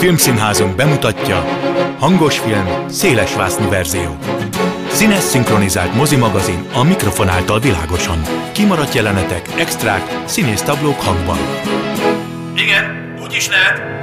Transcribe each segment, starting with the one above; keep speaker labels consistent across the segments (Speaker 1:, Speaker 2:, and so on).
Speaker 1: Filmszínházunk bemutatja hangos film, széles vásznú verzió. Színes szinkronizált mozimagazin a mikrofon által világosan. Kimaradt jelenetek, extrák, színész táblók hangban.
Speaker 2: Igen, úgy is lehet.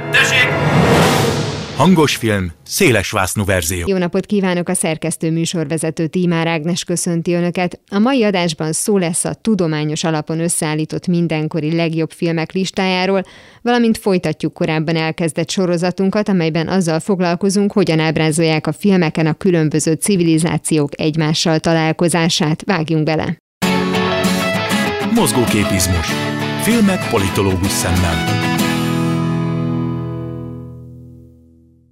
Speaker 2: Tessék!
Speaker 1: Hangos film, széles vásznú verzió.
Speaker 3: Jó napot kívánok a szerkesztő műsorvezető Tímár Ágnes köszönti Önöket. A mai adásban szó lesz a tudományos alapon összeállított mindenkori legjobb filmek listájáról, valamint folytatjuk korábban elkezdett sorozatunkat, amelyben azzal foglalkozunk, hogyan ábrázolják a filmeken a különböző civilizációk egymással találkozását. Vágjunk bele!
Speaker 1: Mozgóképizmus. Filmek politológus szemmel.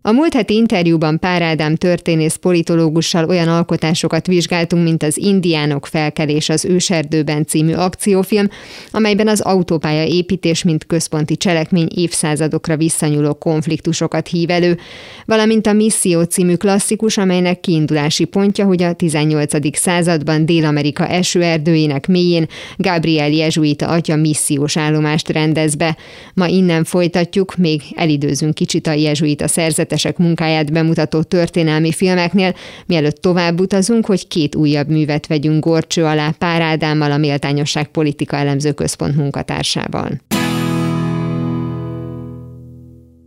Speaker 3: A múlt heti interjúban Pár Ádám történész politológussal olyan alkotásokat vizsgáltunk, mint az Indiánok felkelés az őserdőben című akciófilm, amelyben az autópálya építés, mint központi cselekmény évszázadokra visszanyúló konfliktusokat hív elő, valamint a Misszió című klasszikus, amelynek kiindulási pontja, hogy a 18. században Dél-Amerika esőerdőjének mélyén Gabriel Jezsuita atya missziós állomást rendez be. Ma innen folytatjuk, még elidőzünk kicsit a jezsuita szerzetes tehetesek munkáját bemutató történelmi filmeknél, mielőtt tovább utazunk, hogy két újabb művet vegyünk gorcső alá Pár Ádámmal, a Méltányosság Politika Elemző Központ munkatársával.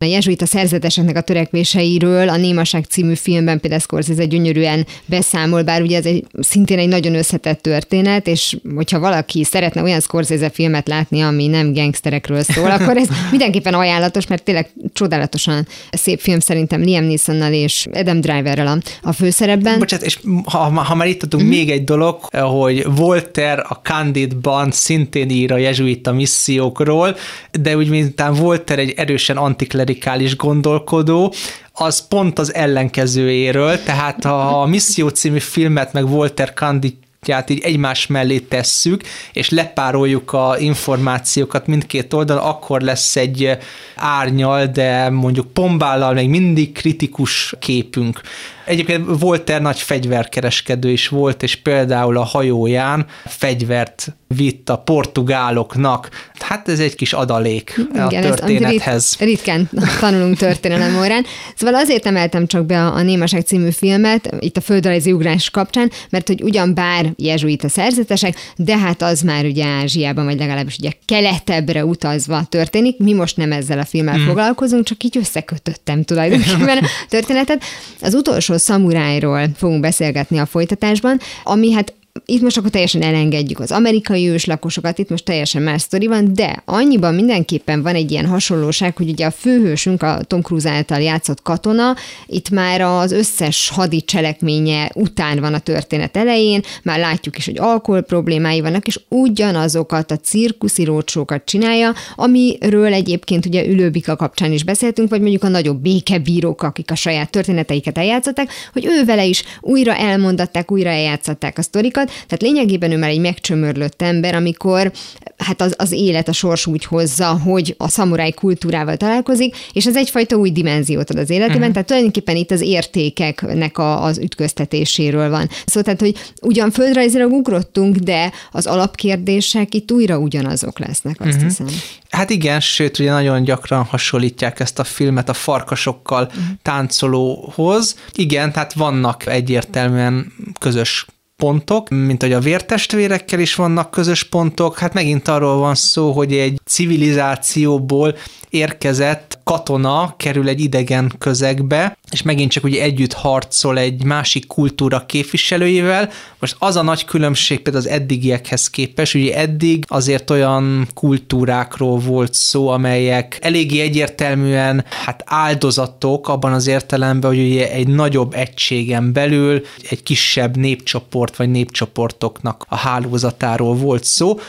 Speaker 3: A jezsuita szerzeteseknek a törekvéseiről a Némaság című filmben például Scorsese gyönyörűen beszámol, bár ugye ez egy, szintén egy nagyon összetett történet, és hogyha valaki szeretne olyan Scorsese filmet látni, ami nem gangsterekről szól, akkor ez mindenképpen ajánlatos, mert tényleg csodálatosan szép film szerintem Liam Neesonnal és Adam Driverrel a, a főszerepben.
Speaker 4: Bocsát, és ha, ha már itt adunk mm. még egy dolog, hogy Volter a Candidban szintén ír a jezsuita missziókról, de úgy mintán Volter egy erősen antikler klerikális gondolkodó, az pont az ellenkezőjéről, tehát a Misszió című filmet meg Walter Candy tehát így egymás mellé tesszük, és lepároljuk a információkat mindkét oldalon, akkor lesz egy árnyal, de mondjuk pombállal még mindig kritikus képünk. Egyébként Volter nagy fegyverkereskedő is volt, és például a hajóján fegyvert vitt a portugáloknak. Hát ez egy kis adalék Igen, a történethez.
Speaker 3: Rit- ritkán tanulunk történelem órán. Szóval azért emeltem csak be a, a Némaság című filmet, itt a földrajzi ugrás kapcsán, mert hogy ugyan bár jezsuita szerzetesek, de hát az már ugye Ázsiában, vagy legalábbis ugye keletebbre utazva történik. Mi most nem ezzel a filmmel mm. foglalkozunk, csak így összekötöttem tulajdonképpen a történetet. Az utolsó szamurájról fogunk beszélgetni a folytatásban, ami hát itt most akkor teljesen elengedjük az amerikai őslakosokat, itt most teljesen más sztori van, de annyiban mindenképpen van egy ilyen hasonlóság, hogy ugye a főhősünk, a Tom Cruise által játszott katona, itt már az összes hadi cselekménye után van a történet elején, már látjuk is, hogy alkohol problémái vannak, és ugyanazokat a cirkuszi rócsókat csinálja, amiről egyébként ugye Ülőbika kapcsán is beszéltünk, vagy mondjuk a nagyobb békebírók, akik a saját történeteiket eljátszották, hogy ő vele is újra elmondatták, újra eljátszották a sztorikat, tehát lényegében ő már egy megcsömörlött ember, amikor hát az, az élet, a sors úgy hozza, hogy a szamuráj kultúrával találkozik, és ez egyfajta új dimenziót ad az életében, uh-huh. tehát tulajdonképpen itt az értékeknek a, az ütköztetéséről van. Szóval tehát, hogy ugyan földrajzilag ugrottunk, de az alapkérdések itt újra ugyanazok lesznek, azt uh-huh. hiszem.
Speaker 4: Hát igen, sőt, ugye nagyon gyakran hasonlítják ezt a filmet a farkasokkal uh-huh. táncolóhoz. Igen, tehát vannak egyértelműen közös pontok, mint hogy a vértestvérekkel is vannak közös pontok, hát megint arról van szó, hogy egy civilizációból érkezett katona kerül egy idegen közegbe, és megint csak ugye együtt harcol egy másik kultúra képviselőivel. Most az a nagy különbség például az eddigiekhez képest, ugye eddig azért olyan kultúrákról volt szó, amelyek eléggé egyértelműen hát áldozatok abban az értelemben, hogy ugye egy nagyobb egységen belül egy kisebb népcsoport vagy népcsoportoknak a hálózatáról volt szó,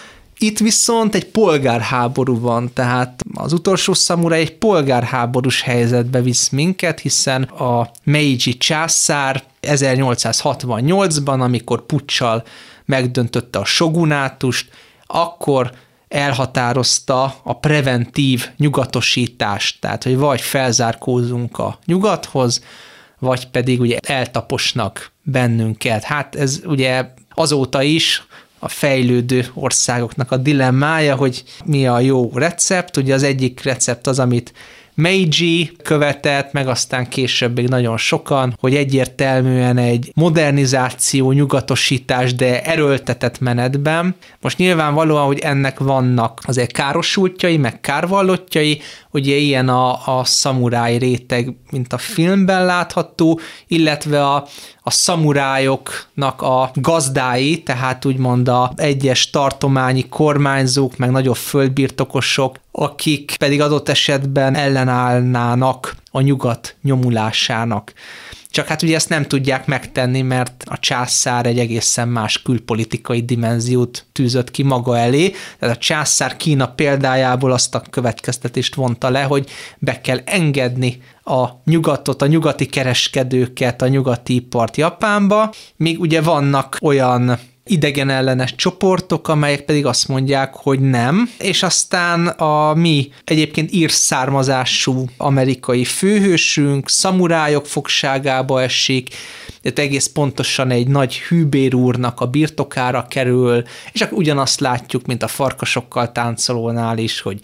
Speaker 4: itt viszont egy polgárháború van, tehát az utolsó szamura egy polgárháborús helyzetbe visz minket, hiszen a Meiji császár 1868-ban, amikor puccsal megdöntötte a shogunátust, akkor elhatározta a preventív nyugatosítást, tehát hogy vagy felzárkózunk a nyugathoz, vagy pedig ugye eltaposnak bennünket. Hát ez ugye azóta is a fejlődő országoknak a dilemmája, hogy mi a jó recept. Ugye az egyik recept az, amit Meiji követett, meg aztán később még nagyon sokan, hogy egyértelműen egy modernizáció, nyugatosítás, de erőltetett menetben. Most nyilvánvalóan, hogy ennek vannak azért károsultjai, meg kárvallottjai, ugye ilyen a, a szamuráj réteg, mint a filmben látható, illetve a, a szamurájoknak a gazdái, tehát úgymond a egyes tartományi kormányzók, meg nagyobb földbirtokosok, akik pedig adott esetben ellenállnának a nyugat nyomulásának. Csak hát ugye ezt nem tudják megtenni, mert a császár egy egészen más külpolitikai dimenziót tűzött ki maga elé. Tehát a császár Kína példájából azt a következtetést vonta le, hogy be kell engedni a nyugatot, a nyugati kereskedőket, a nyugati ipart Japánba, míg ugye vannak olyan idegen ellenes csoportok, amelyek pedig azt mondják, hogy nem, és aztán a mi egyébként ír származású amerikai főhősünk szamurájok fogságába esik, de egész pontosan egy nagy hűbér úrnak a birtokára kerül, és akkor ugyanazt látjuk, mint a farkasokkal táncolónál is, hogy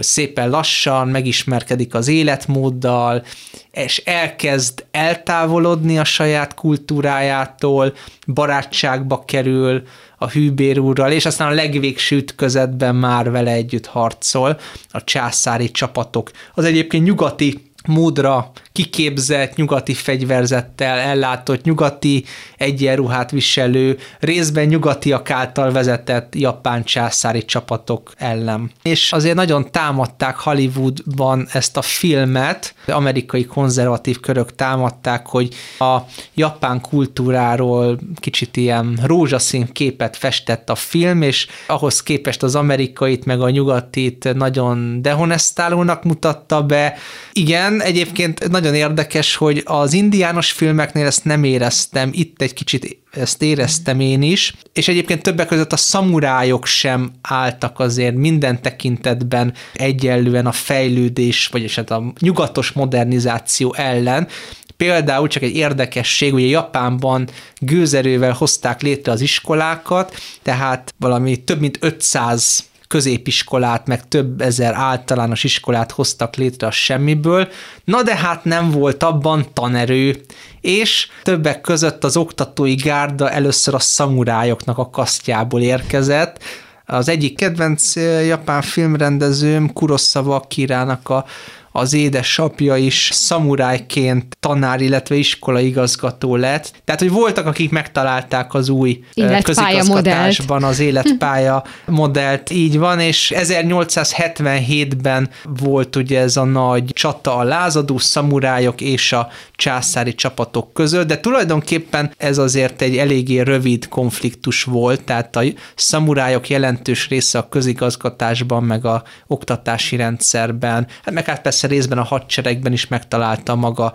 Speaker 4: hogy szépen lassan megismerkedik az életmóddal, és elkezd eltávolodni a saját kultúrájától, barátságba kerül a hűbér úrral, és aztán a legvégső ütközetben már vele együtt harcol a császári csapatok. Az egyébként nyugati módra kiképzett, nyugati fegyverzettel ellátott, nyugati egyenruhát viselő, részben nyugatiak által vezetett japán császári csapatok ellen. És azért nagyon támadták Hollywoodban ezt a filmet, amerikai konzervatív körök támadták, hogy a japán kultúráról kicsit ilyen rózsaszín képet festett a film, és ahhoz képest az amerikait meg a nyugatit nagyon dehonestálónak mutatta be. Igen, egyébként nagyon érdekes, hogy az indiános filmeknél ezt nem éreztem, itt egy kicsit ezt éreztem én is, és egyébként többek között a szamurájok sem álltak azért minden tekintetben egyenlően a fejlődés, vagyis hát a nyugatos modernizáció ellen, Például csak egy érdekesség, ugye Japánban gőzerővel hozták létre az iskolákat, tehát valami több mint 500 középiskolát, meg több ezer általános iskolát hoztak létre a semmiből, na de hát nem volt abban tanerő, és többek között az oktatói gárda először a szamurájoknak a kasztjából érkezett, az egyik kedvenc eh, japán filmrendezőm Kurosawa Akirának a az édesapja is szamurájként tanár, illetve igazgató lett. Tehát, hogy voltak, akik megtalálták az új közigazgatásban az életpálya modellt, így van, és 1877-ben volt ugye ez a nagy csata a lázadó szamurájok és a császári csapatok között, de tulajdonképpen ez azért egy eléggé rövid konfliktus volt, tehát a szamurájok jelentős része a közigazgatásban, meg a oktatási rendszerben, hát meg hát persze persze részben a hadseregben is megtalálta maga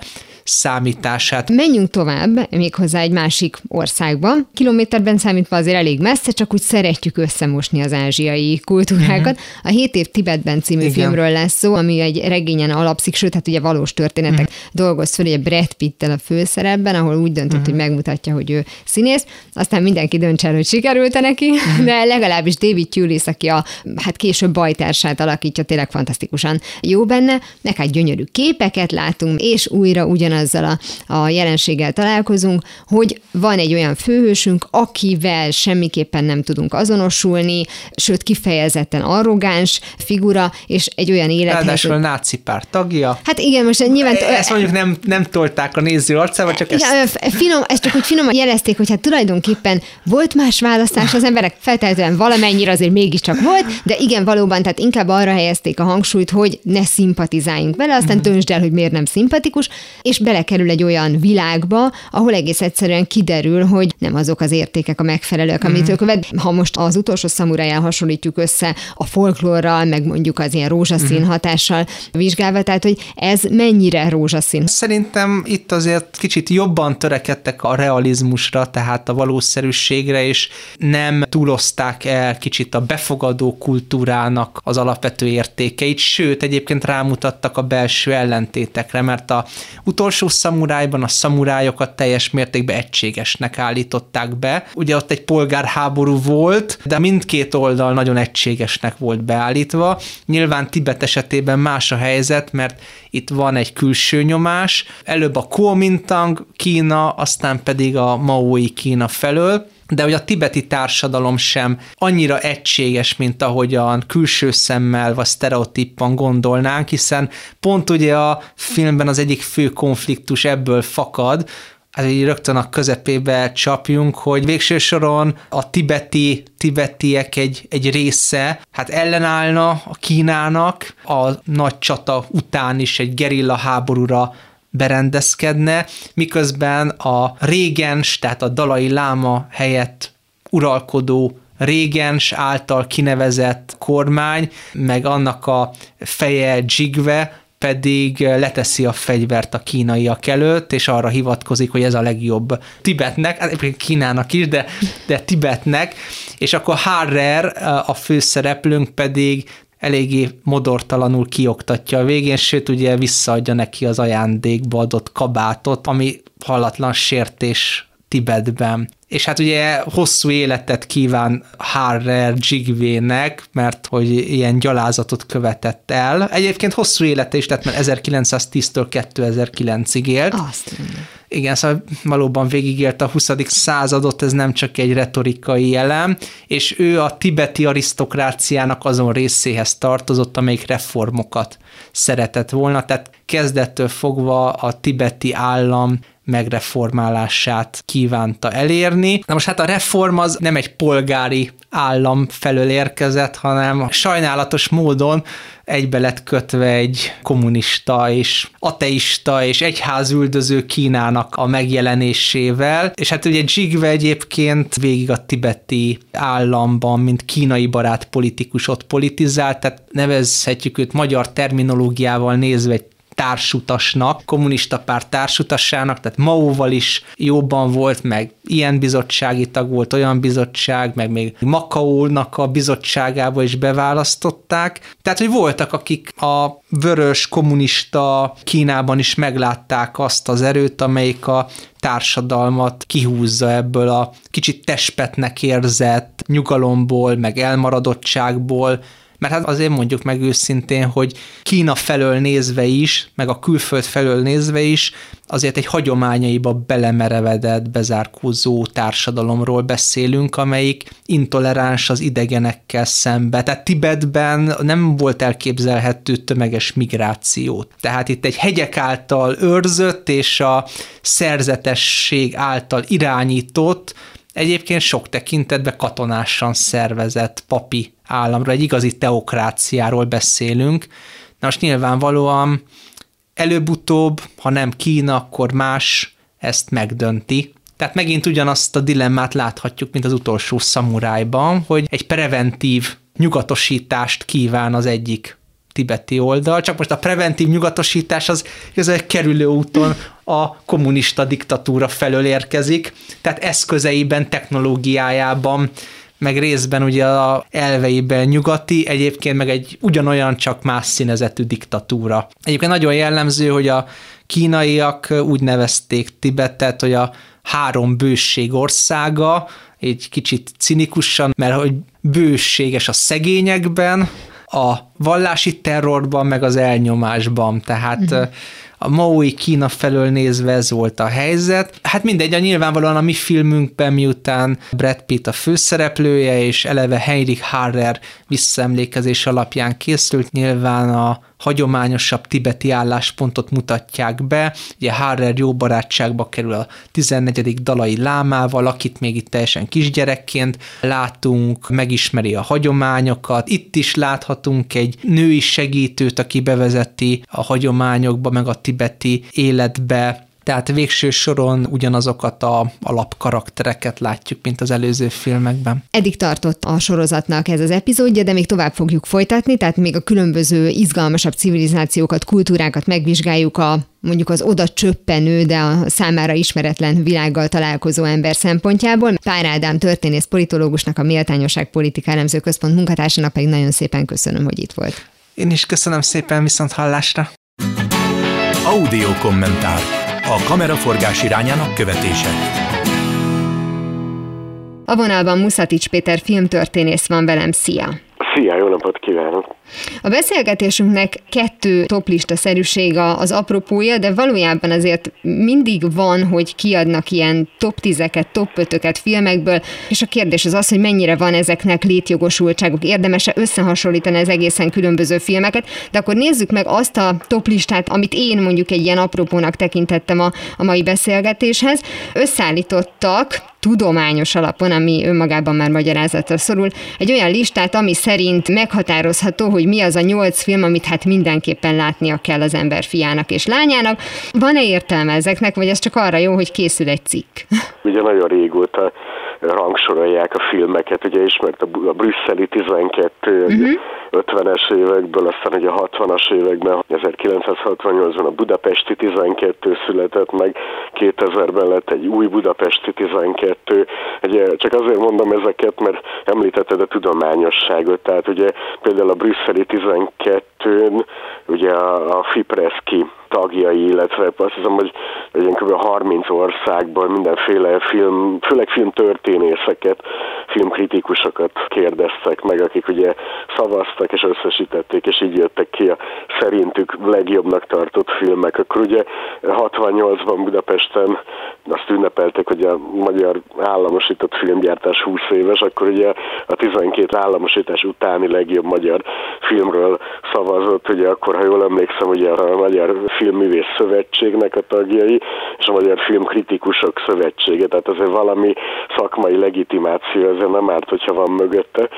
Speaker 4: számítását.
Speaker 3: Menjünk tovább, méghozzá egy másik országba. Kilométerben számítva azért elég messze, csak úgy szeretjük összemosni az ázsiai kultúrákat. Uh-huh. A 7 év Tibetben című Igen. filmről lesz szó, ami egy regényen alapszik, sőt, hát ugye valós történetek uh-huh. dolgoz föl, ugye Brad Pittel a főszerepben, ahol úgy döntött, uh-huh. hogy megmutatja, hogy ő színész. Aztán mindenki dönts el, hogy sikerült neki, uh-huh. de legalábbis David Tulis, aki a hát később bajtársát alakítja, tényleg fantasztikusan jó benne. Nek hát gyönyörű képeket látunk, és újra ugyan ugyanazzal a, a jelenséggel találkozunk, hogy van egy olyan főhősünk, akivel semmiképpen nem tudunk azonosulni, sőt kifejezetten arrogáns figura, és egy olyan élethez...
Speaker 4: Ráadásul a náci pár tagja.
Speaker 3: Hát igen, most nyilván...
Speaker 4: Ezt mondjuk nem, nem tolták a néző arcába, csak
Speaker 3: igen, ezt... Finom, ezt csak úgy finoman jelezték, hogy hát tulajdonképpen volt más választás, az emberek feltétlenül valamennyire azért mégiscsak volt, de igen, valóban, tehát inkább arra helyezték a hangsúlyt, hogy ne szimpatizáljunk vele, aztán mm. döntsd el, hogy miért nem szimpatikus, és belekerül egy olyan világba, ahol egész egyszerűen kiderül, hogy nem azok az értékek a megfelelők, amit mm. ő követ. Ha most az utolsó szamuráján hasonlítjuk össze a folklórral, meg mondjuk az ilyen rózsaszín mm. hatással vizsgálva, tehát hogy ez mennyire rózsaszín?
Speaker 4: Szerintem itt azért kicsit jobban törekedtek a realizmusra, tehát a valószerűségre, és nem túlozták el kicsit a befogadó kultúrának az alapvető értékeit, sőt, egyébként rámutat rámutattak a belső ellentétekre, mert a utolsó szamurájban a szamurájokat teljes mértékben egységesnek állították be. Ugye ott egy polgárháború volt, de mindkét oldal nagyon egységesnek volt beállítva. Nyilván Tibet esetében más a helyzet, mert itt van egy külső nyomás, előbb a Kuomintang Kína, aztán pedig a Maui Kína felől, de hogy a tibeti társadalom sem annyira egységes, mint ahogyan külső szemmel vagy sztereotípan gondolnánk, hiszen pont ugye a filmben az egyik fő konfliktus ebből fakad, hát így rögtön a közepébe csapjunk, hogy végső soron a tibeti, tibetiek egy, egy része hát ellenállna a Kínának, a nagy csata után is egy gerilla háborúra berendezkedne, miközben a régens, tehát a dalai láma helyett uralkodó régens által kinevezett kormány, meg annak a feje Jigve, pedig leteszi a fegyvert a kínaiak előtt, és arra hivatkozik, hogy ez a legjobb Tibetnek, hát egyébként Kínának is, de, de Tibetnek, és akkor Harrer, a főszereplőnk pedig eléggé modortalanul kioktatja a végén, sőt ugye visszaadja neki az ajándékba adott kabátot, ami hallatlan sértés Tibetben. És hát ugye hosszú életet kíván Harrer Jigvének, mert hogy ilyen gyalázatot követett el. Egyébként hosszú élete is lett, mert 1910-től 2009-ig élt.
Speaker 3: Azt
Speaker 4: Igen, szóval valóban végigélt a 20. századot, ez nem csak egy retorikai elem, és ő a tibeti arisztokráciának azon részéhez tartozott, amelyik reformokat szeretett volna, tehát kezdettől fogva a tibeti állam megreformálását kívánta elérni. Na most hát a reform az nem egy polgári állam felől érkezett, hanem sajnálatos módon egybe lett kötve egy kommunista és ateista és egyházüldöző Kínának a megjelenésével, és hát ugye Jigve egyébként végig a tibeti államban, mint kínai barát politikus ott politizált, tehát nevezhetjük őt magyar terminológiával nézve egy társutasnak, kommunista párt társutassának, tehát Maóval is jobban volt, meg ilyen bizottsági tag volt, olyan bizottság, meg még Makaónak a bizottságába is beválasztották. Tehát, hogy voltak, akik a vörös kommunista Kínában is meglátták azt az erőt, amelyik a társadalmat kihúzza ebből a kicsit tespetnek érzett nyugalomból, meg elmaradottságból, mert hát azért mondjuk meg őszintén, hogy Kína felől nézve is, meg a külföld felől nézve is, azért egy hagyományaiba belemerevedett, bezárkózó társadalomról beszélünk, amelyik intoleráns az idegenekkel szembe. Tehát Tibetben nem volt elképzelhető tömeges migráció. Tehát itt egy hegyek által őrzött és a szerzetesség által irányított, egyébként sok tekintetben katonásan szervezett papi államra, egy igazi teokráciáról beszélünk. Na most nyilvánvalóan előbb-utóbb, ha nem Kína, akkor más ezt megdönti. Tehát megint ugyanazt a dilemmát láthatjuk, mint az utolsó szamurájban, hogy egy preventív nyugatosítást kíván az egyik tibeti oldal, csak most a preventív nyugatosítás az igazából kerülő úton a kommunista diktatúra felől érkezik, tehát eszközeiben, technológiájában meg részben ugye a elveiben nyugati, egyébként meg egy ugyanolyan, csak más színezetű diktatúra. Egyébként nagyon jellemző, hogy a kínaiak úgy nevezték Tibetet, hogy a három bőség országa, egy kicsit cinikusan, mert hogy bőséges a szegényekben, a vallási terrorban, meg az elnyomásban. Tehát uh-huh a Maui Kína felől nézve ez volt a helyzet. Hát mindegy, a nyilvánvalóan a mi filmünkben miután Brad Pitt a főszereplője, és eleve Heinrich Harrer visszaemlékezés alapján készült, nyilván a hagyományosabb tibeti álláspontot mutatják be. Ugye Harrer jó barátságba kerül a 14. dalai lámával, akit még itt teljesen kisgyerekként látunk, megismeri a hagyományokat. Itt is láthatunk egy női segítőt, aki bevezeti a hagyományokba, meg a tibeti életbe tehát végső soron ugyanazokat a alapkaraktereket látjuk, mint az előző filmekben.
Speaker 3: Eddig tartott a sorozatnak ez az epizódja, de még tovább fogjuk folytatni, tehát még a különböző izgalmasabb civilizációkat, kultúrákat megvizsgáljuk a mondjuk az oda csöppenő, de a számára ismeretlen világgal találkozó ember szempontjából. Pár Ádám történész politológusnak, a Méltányosság Politika Elemző Központ munkatársának pedig nagyon szépen köszönöm, hogy itt volt.
Speaker 4: Én is köszönöm szépen, viszont hallásra.
Speaker 1: Audio kommentár. A kameraforgás irányának követése.
Speaker 3: A vonalban Muszatics Péter filmtörténész van velem, szia!
Speaker 5: Szia, jó napot kívánok!
Speaker 3: A beszélgetésünknek kettő toplista szerűség az apropója, de valójában azért mindig van, hogy kiadnak ilyen top 10-eket, top 5 filmekből, és a kérdés az az, hogy mennyire van ezeknek létjogosultságuk, érdemese összehasonlítani az egészen különböző filmeket, de akkor nézzük meg azt a toplistát, amit én mondjuk egy ilyen apropónak tekintettem a, a mai beszélgetéshez. Összeállítottak tudományos alapon, ami önmagában már magyarázatra szorul, egy olyan listát, ami szerint meghatározható, hogy mi az a nyolc film, amit hát mindenképpen látnia kell az ember fiának és lányának. Van-e értelme ezeknek, vagy ez csak arra jó, hogy készül egy cikk?
Speaker 5: Ugye nagyon régóta rangsorolják a filmeket, ugye ismert a, a brüsszeli 12 uh-huh. 50-es évekből, aztán ugye a 60-as években, 1968-ban a budapesti 12 született meg, 2000-ben lett egy új budapesti 12. Ugye, csak azért mondom ezeket, mert említetted a tudományosságot, tehát ugye például a brüsszeli 12-n ugye a, a Fipreski tagjai, illetve azt hiszem, hogy egy kb. 30 országból mindenféle film, főleg filmtörténészeket, filmkritikusokat kérdeztek meg, akik ugye szavaztak és összesítették, és így jöttek ki a szerintük legjobbnak tartott filmek. Akkor ugye 68-ban Budapesten azt ünnepelték, hogy a magyar államosított filmgyártás 20 éves, akkor ugye a 12 államosítás utáni legjobb magyar filmről szavazott, ugye akkor, ha jól emlékszem, ugye a Magyar Filmművész Szövetségnek a tagjai, és a Magyar Filmkritikusok Szövetsége, tehát azért valami szakmai legitimáció ezzel nem árt, hogyha van mögötte.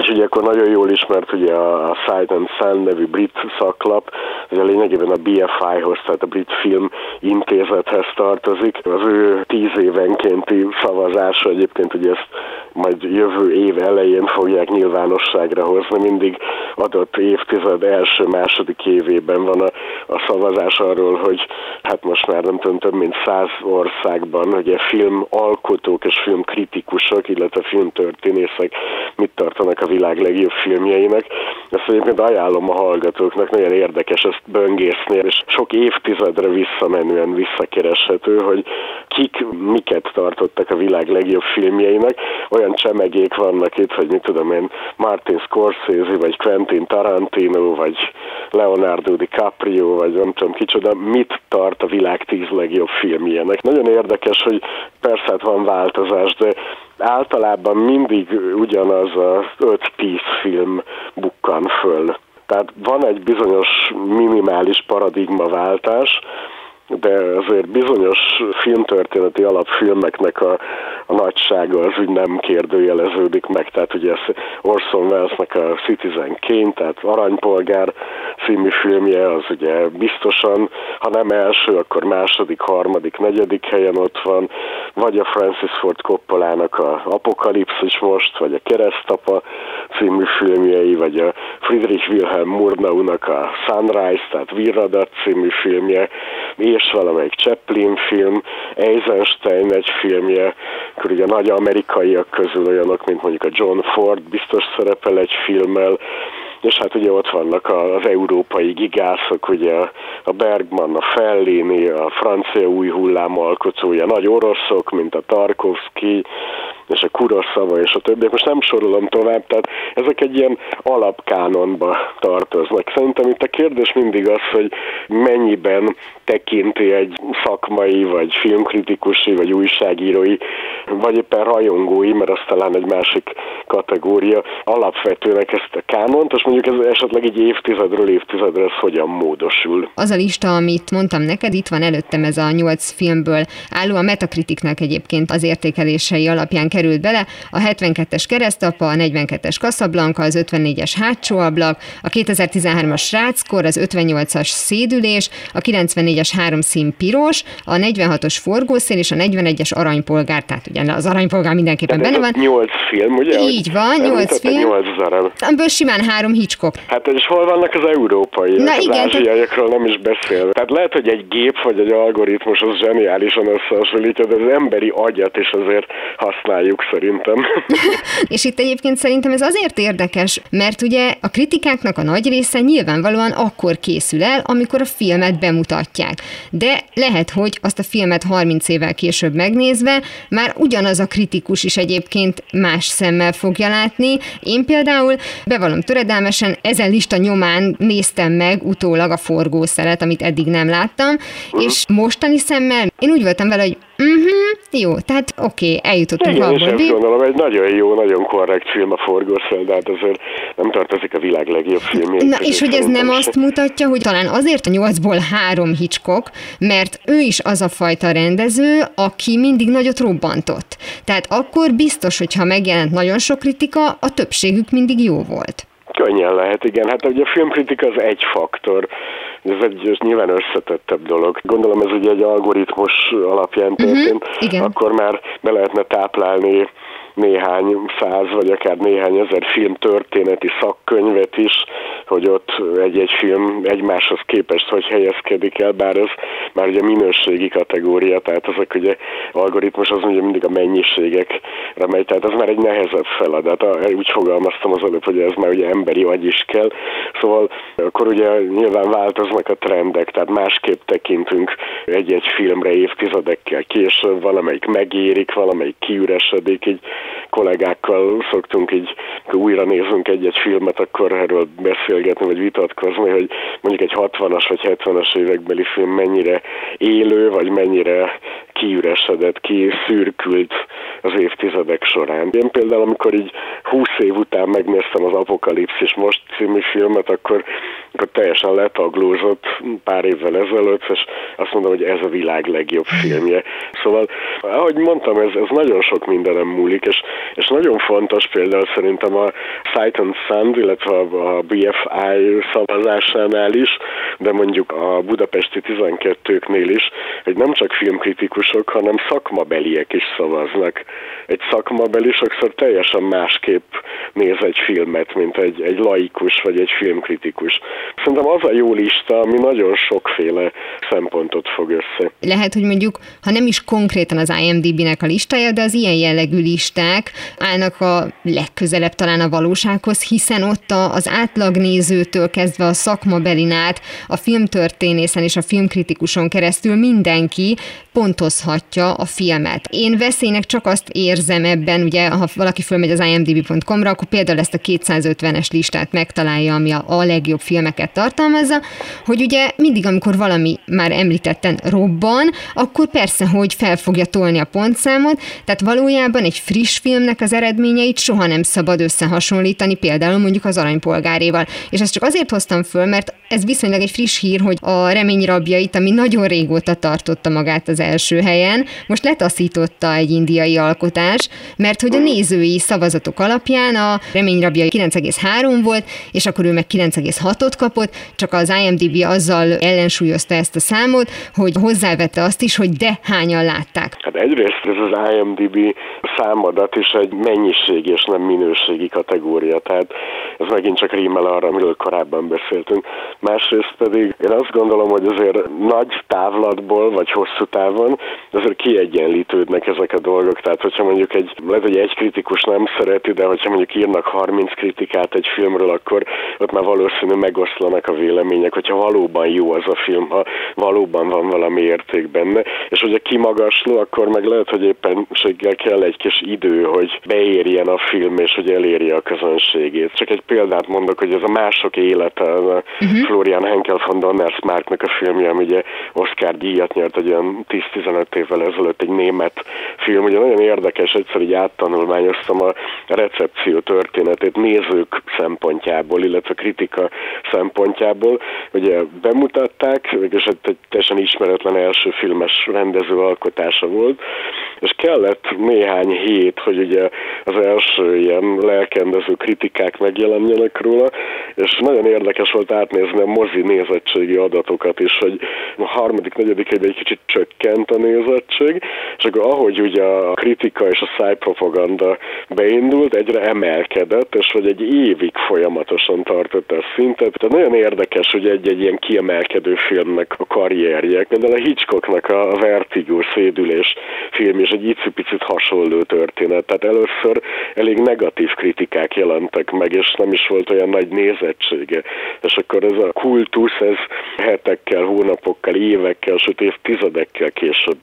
Speaker 5: És ugye akkor nagyon jól ismert ugye a Sight and Sound nevű brit szaklap, a lényegében a BFI-hoz, tehát a Brit Film Intézethez tartozik. Az ő tíz évenkénti szavazása egyébként ugye ezt majd jövő év elején fogják nyilvánosságra hozni, mindig adott évtized első-második évében van a, a szavazás arról, hogy hát most már nem tudom, több mint száz országban ugye filmalkotók és filmkritikusok, illetve filmtörténészek mit tartanak a világ legjobb filmjeinek. Ezt egyébként ajánlom a hallgatóknak, nagyon érdekes ezt böngészni, és sok évtizedre visszamenően visszakereshető, hogy kik miket tartottak a világ legjobb filmjeinek. Olyan csemegék vannak itt, hogy mit tudom én, Martin Scorsese, vagy Quentin Tarantino, vagy Leonardo DiCaprio, vagy nem tudom kicsoda, mit tart a világ tíz legjobb filmjének. Nagyon érdekes, hogy persze hát van változás, de általában mindig ugyanaz a 5-10 film bukkan föl. Tehát van egy bizonyos minimális paradigmaváltás, de azért bizonyos filmtörténeti alapfilmeknek a, a nagysága az úgy nem kérdőjeleződik meg, tehát ugye ez Orson Welles-nek a Citizen Kane, tehát Aranypolgár című filmje, az ugye biztosan, ha nem első, akkor második, harmadik, negyedik helyen ott van, vagy a Francis Ford Coppolának a Apokalipszis most, vagy a Keresztapa című filmjei, vagy a Friedrich Wilhelm Murnaunak a Sunrise, tehát Virradat című filmje, és valamelyik Chaplin film, Eisenstein egy filmje, akkor ugye nagy amerikaiak közül olyanok, mint mondjuk a John Ford biztos szerepel egy filmmel, és hát ugye ott vannak az európai gigászok, ugye a Bergman, a Fellini, a francia új hullám alkotója, nagy oroszok, mint a Tarkovsky, és a Kuroszava és a többiek. Most nem sorolom tovább, tehát ezek egy ilyen alapkánonba tartoznak. Szerintem itt a kérdés mindig az, hogy mennyiben tekinti egy szakmai, vagy filmkritikusi, vagy újságírói, vagy éppen rajongói, mert az talán egy másik kategória, alapvetőnek ezt a kánont, és mondjuk ez esetleg egy évtizedről évtizedre ez hogyan módosul.
Speaker 3: Az a lista, amit mondtam neked, itt van előttem ez a nyolc filmből álló, a Metakritiknek egyébként az értékelései alapján került bele, a 72-es keresztapa, a 42-es kaszablanka, az 54-es hátsó ablak, a 2013-as sráckor, az 58-as szédülés, a 94-es három szín piros, a 46-os forgószél és a 41-es aranypolgár, tehát ugye az aranypolgár mindenképpen benne van.
Speaker 5: 8 film, ugye?
Speaker 3: Így van, 8 film.
Speaker 5: 8 darab.
Speaker 3: Amiből simán három Hitchcock.
Speaker 5: Hát és hol vannak az európai,
Speaker 3: Na
Speaker 5: az
Speaker 3: igen,
Speaker 5: ázsiaiakról nem is beszél. Tehát lehet, hogy egy gép vagy egy algoritmus az zseniálisan összehasonlítja, de az emberi agyat is azért használjuk szerintem.
Speaker 3: És itt egyébként szerintem ez azért érdekes, mert ugye a kritikáknak a nagy része nyilvánvalóan akkor készül el, amikor a filmet bemutatják. De lehet, hogy azt a filmet 30 évvel később megnézve már ugyanaz a kritikus is egyébként más szemmel fogja látni. Én például bevallom töredelmesen, ezen lista nyomán néztem meg utólag a forgószeret, amit eddig nem láttam, uh-huh. és mostani szemmel én úgy voltam vele, hogy uh-huh, jó, tehát oké, okay, eljutottunk
Speaker 5: Igen, abból. Igen, gondolom, egy nagyon jó, nagyon korrekt film a forgószél, de hát azért nem tartozik a világ legjobb filmje.
Speaker 3: Na, és hogy ez nem azt mutatja, hogy talán azért a nyolcból három Hitchcock, mert ő is az a fajta rendező, aki mindig nagyot robbantott. Tehát akkor biztos, hogyha megjelent nagyon sok kritika, a többségük mindig jó volt.
Speaker 5: Könnyen lehet, igen. Hát ugye a filmkritika az egy faktor. Ez egy nyilván összetettebb dolog. Gondolom ez ugye egy algoritmus alapján mhm, történt. Uh-huh, Akkor már be lehetne táplálni néhány száz vagy akár néhány ezer film történeti szakkönyvet is, hogy ott egy-egy film egymáshoz képest hogy helyezkedik el, bár ez már ugye minőségi kategória, tehát azok ugye algoritmus az ugye mindig a mennyiségekre megy, tehát ez már egy nehezebb feladat. Úgy fogalmaztam az előbb, hogy ez már ugye emberi agy is kell. Szóval akkor ugye nyilván változnak a trendek, tehát másképp tekintünk egy-egy filmre évtizedekkel később, valamelyik megérik, valamelyik kiüresedik, így kollégákkal szoktunk így, újra nézünk egy-egy filmet, akkor erről beszélgetni, vagy vitatkozni, hogy mondjuk egy 60-as vagy 70-as évekbeli film mennyire élő, vagy mennyire kiüresedett, ki szürkült az évtizedek során. Én például, amikor így 20 év után megnéztem az Apokalipszis most című filmet, akkor, akkor teljesen letaglózott pár évvel ezelőtt, és azt mondom, hogy ez a világ legjobb filmje. Szóval, ahogy mondtam, ez, ez nagyon sok mindenem múlik, és, és nagyon fontos például szerintem a Sight and Sound, illetve a BFI szavazásánál is, de mondjuk a budapesti 12-knél is, hogy nem csak filmkritikusok, hanem szakmabeliek is szavaznak. Egy szakmabeli sokszor teljesen másképp néz egy filmet, mint egy, egy laikus vagy egy filmkritikus. Szerintem az a jó lista, ami nagyon sokféle szempontot fog össze.
Speaker 3: Lehet, hogy mondjuk, ha nem is konkrétan az IMDB-nek a listája, de az ilyen jellegű listák állnak a legközelebb talán a valósághoz, hiszen ott az átlagnézőtől kezdve a szakmabelin át, a filmtörténészen és a filmkritikuson keresztül mindenki pontozhatja a filmet. Én veszélynek csak azt érzem ebben, ugye, ha valaki fölmegy az imdb.com-ra, akkor például ezt a 250-es listát megtalálja, ami a, a legjobb filmeket tartalmazza, hogy ugye mindig, amikor valami már említetten robban, akkor persze, hogy fel fogja tolni a pontszámot, tehát valójában egy friss filmnek az eredményeit soha nem szabad összehasonlítani, például mondjuk az aranypolgáréval. És ezt csak azért hoztam föl, mert ez viszonylag egy friss hír, hogy a remény rabjait, ami nagyon régóta tartotta magát az első helyen, most letaszította egy indiai alkotás, mert hogy a nézői szavazatok alapján a remény rabjai 9,3 volt, és akkor ő meg 9,6-ot kapott, csak az IMDb azzal ellensúlyozta ezt a számot, hogy hozzávette azt is, hogy de hányan látták.
Speaker 5: Hát egyrészt ez az IMDb számadat is egy mennyiségi és nem minőségi kategória, tehát ez megint csak rímel arra, amiről korábban beszéltünk. Másrészt pedig én azt gondolom, hogy azért nagy távlatból, vagy hosszú távon azért kiegyenlítődnek ezek a dolgok. Tehát, hogyha mondjuk egy, lehet, hogy egy kritikus nem szereti, de hogyha mondjuk írnak 30 kritikát egy filmről, akkor ott már valószínű megoszlanak a vélemények, hogyha valóban jó az a film, ha valóban van valami érték benne, és hogyha kimagasló, akkor meg lehet, hogy éppenséggel kell egy kis idő, hogy beérjen a film, és hogy elérje a közönségét. Csak egy példát mondok, hogy ez a mások élete, a uh-huh. Florian Henkel von Donnersmarcknak a filmje, ami ugye Oscar díjat nyert egy olyan 10-15 évvel ezelőtt egy német film. Ugye nagyon érdekes, egyszer így áttanulmányoztam a recepció történetét nézők szempontjából, illetve kritika szempontjából. Ugye bemutatták, és egy teljesen ismeretlen első filmes rendező alkotása volt, és kellett néhány hét, hogy ugye az első ilyen lelkendező kritikák megjelenjenek, róla, és nagyon érdekes volt átnézni a mozi nézettségi adatokat is, hogy a harmadik, negyedik egy kicsit csökkent a nézettség, és akkor ahogy ugye a kritika és a szájpropaganda beindult, egyre emelkedett, és hogy egy évig folyamatosan tartott ez szintet. Tehát nagyon érdekes, hogy egy-egy ilyen kiemelkedő filmnek a karrierje. Például a Hitchcocknak a Vertigo szédülés film is egy icipicit hasonló történet. Tehát először elég negatív kritikák jelentek meg, és nem is volt olyan nagy nézettsége. És akkor ez a kultusz, ez hetekkel, hónapokkal, évekkel, sőt évtizedekkel később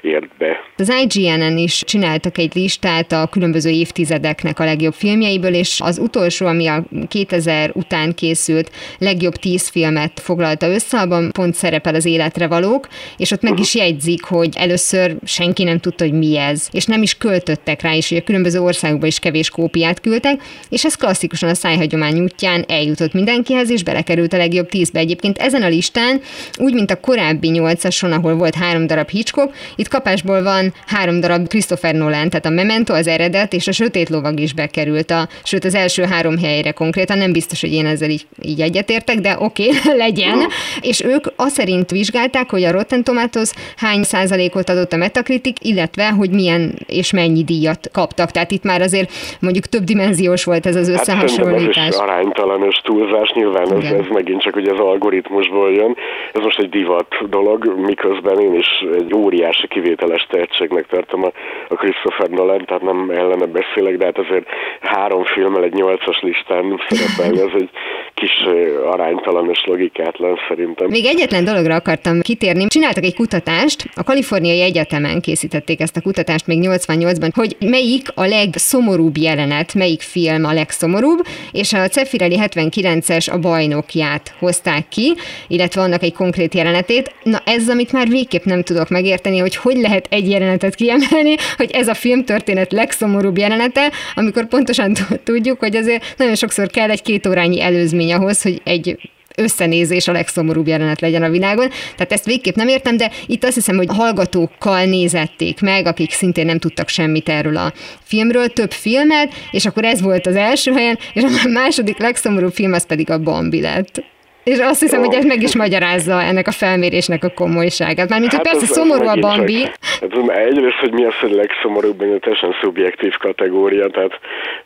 Speaker 5: ért be.
Speaker 3: Az IGN-en is csináltak egy listát a különböző évtizedeknek a legjobb filmjeiből, és az utolsó, ami a 2000 után készült legjobb tíz filmet foglalta össze, abban pont szerepel az életre valók, és ott meg is jegyzik, hogy először senki nem tudta, hogy mi ez, és nem is költöttek rá, és hogy a különböző országokban is kevés kópiát küldtek, és ez klasszikusan a szájhagyomány útján eljutott mindenkihez, és belekerült a legjobb tízbe. Egyébként ezen a listán, úgy, mint a korábbi nyolcason, ahol volt három darab Hitchcock, itt kapásból van három darab Christopher Nolan, tehát a Memento, az eredet és a Sötét Lovag is bekerült, a, sőt az első három helyre konkrétan, nem biztos, hogy én ezzel így, így egyetértek, de oké, okay, legyen. És ők azt szerint vizsgálták, hogy a Rotten Tomatoes hány százalékot adott a Metacritic, illetve hogy milyen és mennyi díjat kaptak. Tehát itt már azért mondjuk több dimenziós volt ez az hát összehasonlítás. Hát
Speaker 5: ez is aránytalan és túlzás, nyilván ez, ez megint csak ugye az algoritmusból jön. Ez most egy divat dolog, miközben én is egy óriási kivételes tehetségnek tartom a, a Christopher Nolan, tehát nem ellene beszélek, de hát azért három filmmel egy nyolcas listán szerepelni, ez egy kis aránytalan és logikátlan szerintem.
Speaker 3: Még egyetlen dologra akartam kitérni. Csináltak egy kutatást, a Kaliforniai Egyetemen készítették ezt a kutatást még 88-ban, hogy melyik a legszomorúbb jelenet, melyik film a legszomorúbb, és a Cefirelli 79-es a bajnokját hozták ki, illetve annak egy konkrét jelenetét. Na ez, amit már végképp nem tudok megérteni, hogy hogy lehet egy jelenetet kiemelni, hogy ez a filmtörténet legszomorúbb jelenete, amikor pontosan tudjuk, hogy azért nagyon sokszor kell egy két órányi előzmény ahhoz, hogy egy összenézés a legszomorúbb jelenet legyen a világon. Tehát ezt végképp nem értem, de itt azt hiszem, hogy hallgatókkal nézették meg, akik szintén nem tudtak semmit erről a filmről, több filmet, és akkor ez volt az első helyen, és a második legszomorúbb film az pedig a Bambi lett. És azt hiszem, hogy ez meg is magyarázza ennek a felmérésnek a komolyságát. Mármint, hát hogy persze szomorú a Bambi.
Speaker 5: Csak, hát egyrészt, hogy mi az, hogy legszomorúbb, egy teljesen szubjektív kategória, tehát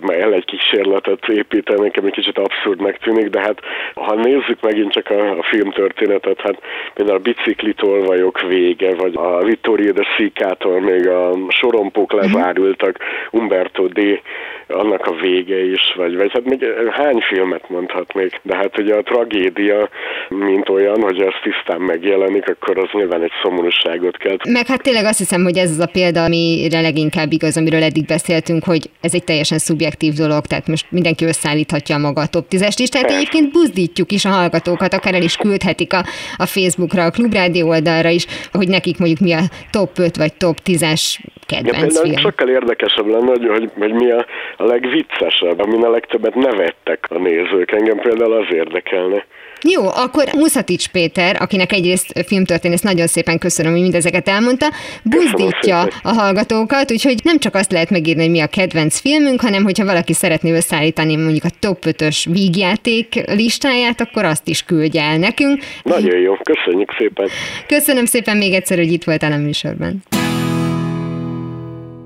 Speaker 5: el egy kísérletet építeni, nekem egy kicsit abszurdnak tűnik, de hát ha nézzük megint csak a, a filmtörténetet, hát például a biciklitól vagyok vége, vagy a Vittorio de Sica-tól még a sorompók mhm. lezárultak, Umberto D. annak a vége is, vagy, vagy hát még hány filmet mondhatnék, de hát ugye a tragédia mint olyan, hogy ez tisztán megjelenik, akkor az nyilván egy szomorúságot kell.
Speaker 3: Meg hát tényleg azt hiszem, hogy ez az a példa, amire leginkább igaz, amiről eddig beszéltünk, hogy ez egy teljesen szubjektív dolog, tehát most mindenki összeállíthatja a maga a top 10-es listát. Egyébként buzdítjuk is a hallgatókat, akár el is küldhetik a, a Facebookra, a Klubrádió oldalra is, hogy nekik mondjuk mi a top 5 vagy top 10-es kedvenc ja, film.
Speaker 5: Sokkal érdekesebb lenne, hogy, hogy, hogy mi a, a legviccesebb, amin a legtöbbet nevettek a nézők. Engem például az érdekelne.
Speaker 3: Jó, akkor Muszatics Péter, akinek egyrészt filmtörténész, nagyon szépen köszönöm, hogy mindezeket elmondta, buzdítja a hallgatókat, úgyhogy nem csak azt lehet megírni, hogy mi a kedvenc filmünk, hanem hogyha valaki szeretné összeállítani mondjuk a top 5-ös vígjáték listáját, akkor azt is küldje el nekünk.
Speaker 5: Nagyon jó, köszönjük szépen.
Speaker 3: Köszönöm szépen még egyszer, hogy itt voltál a műsorban.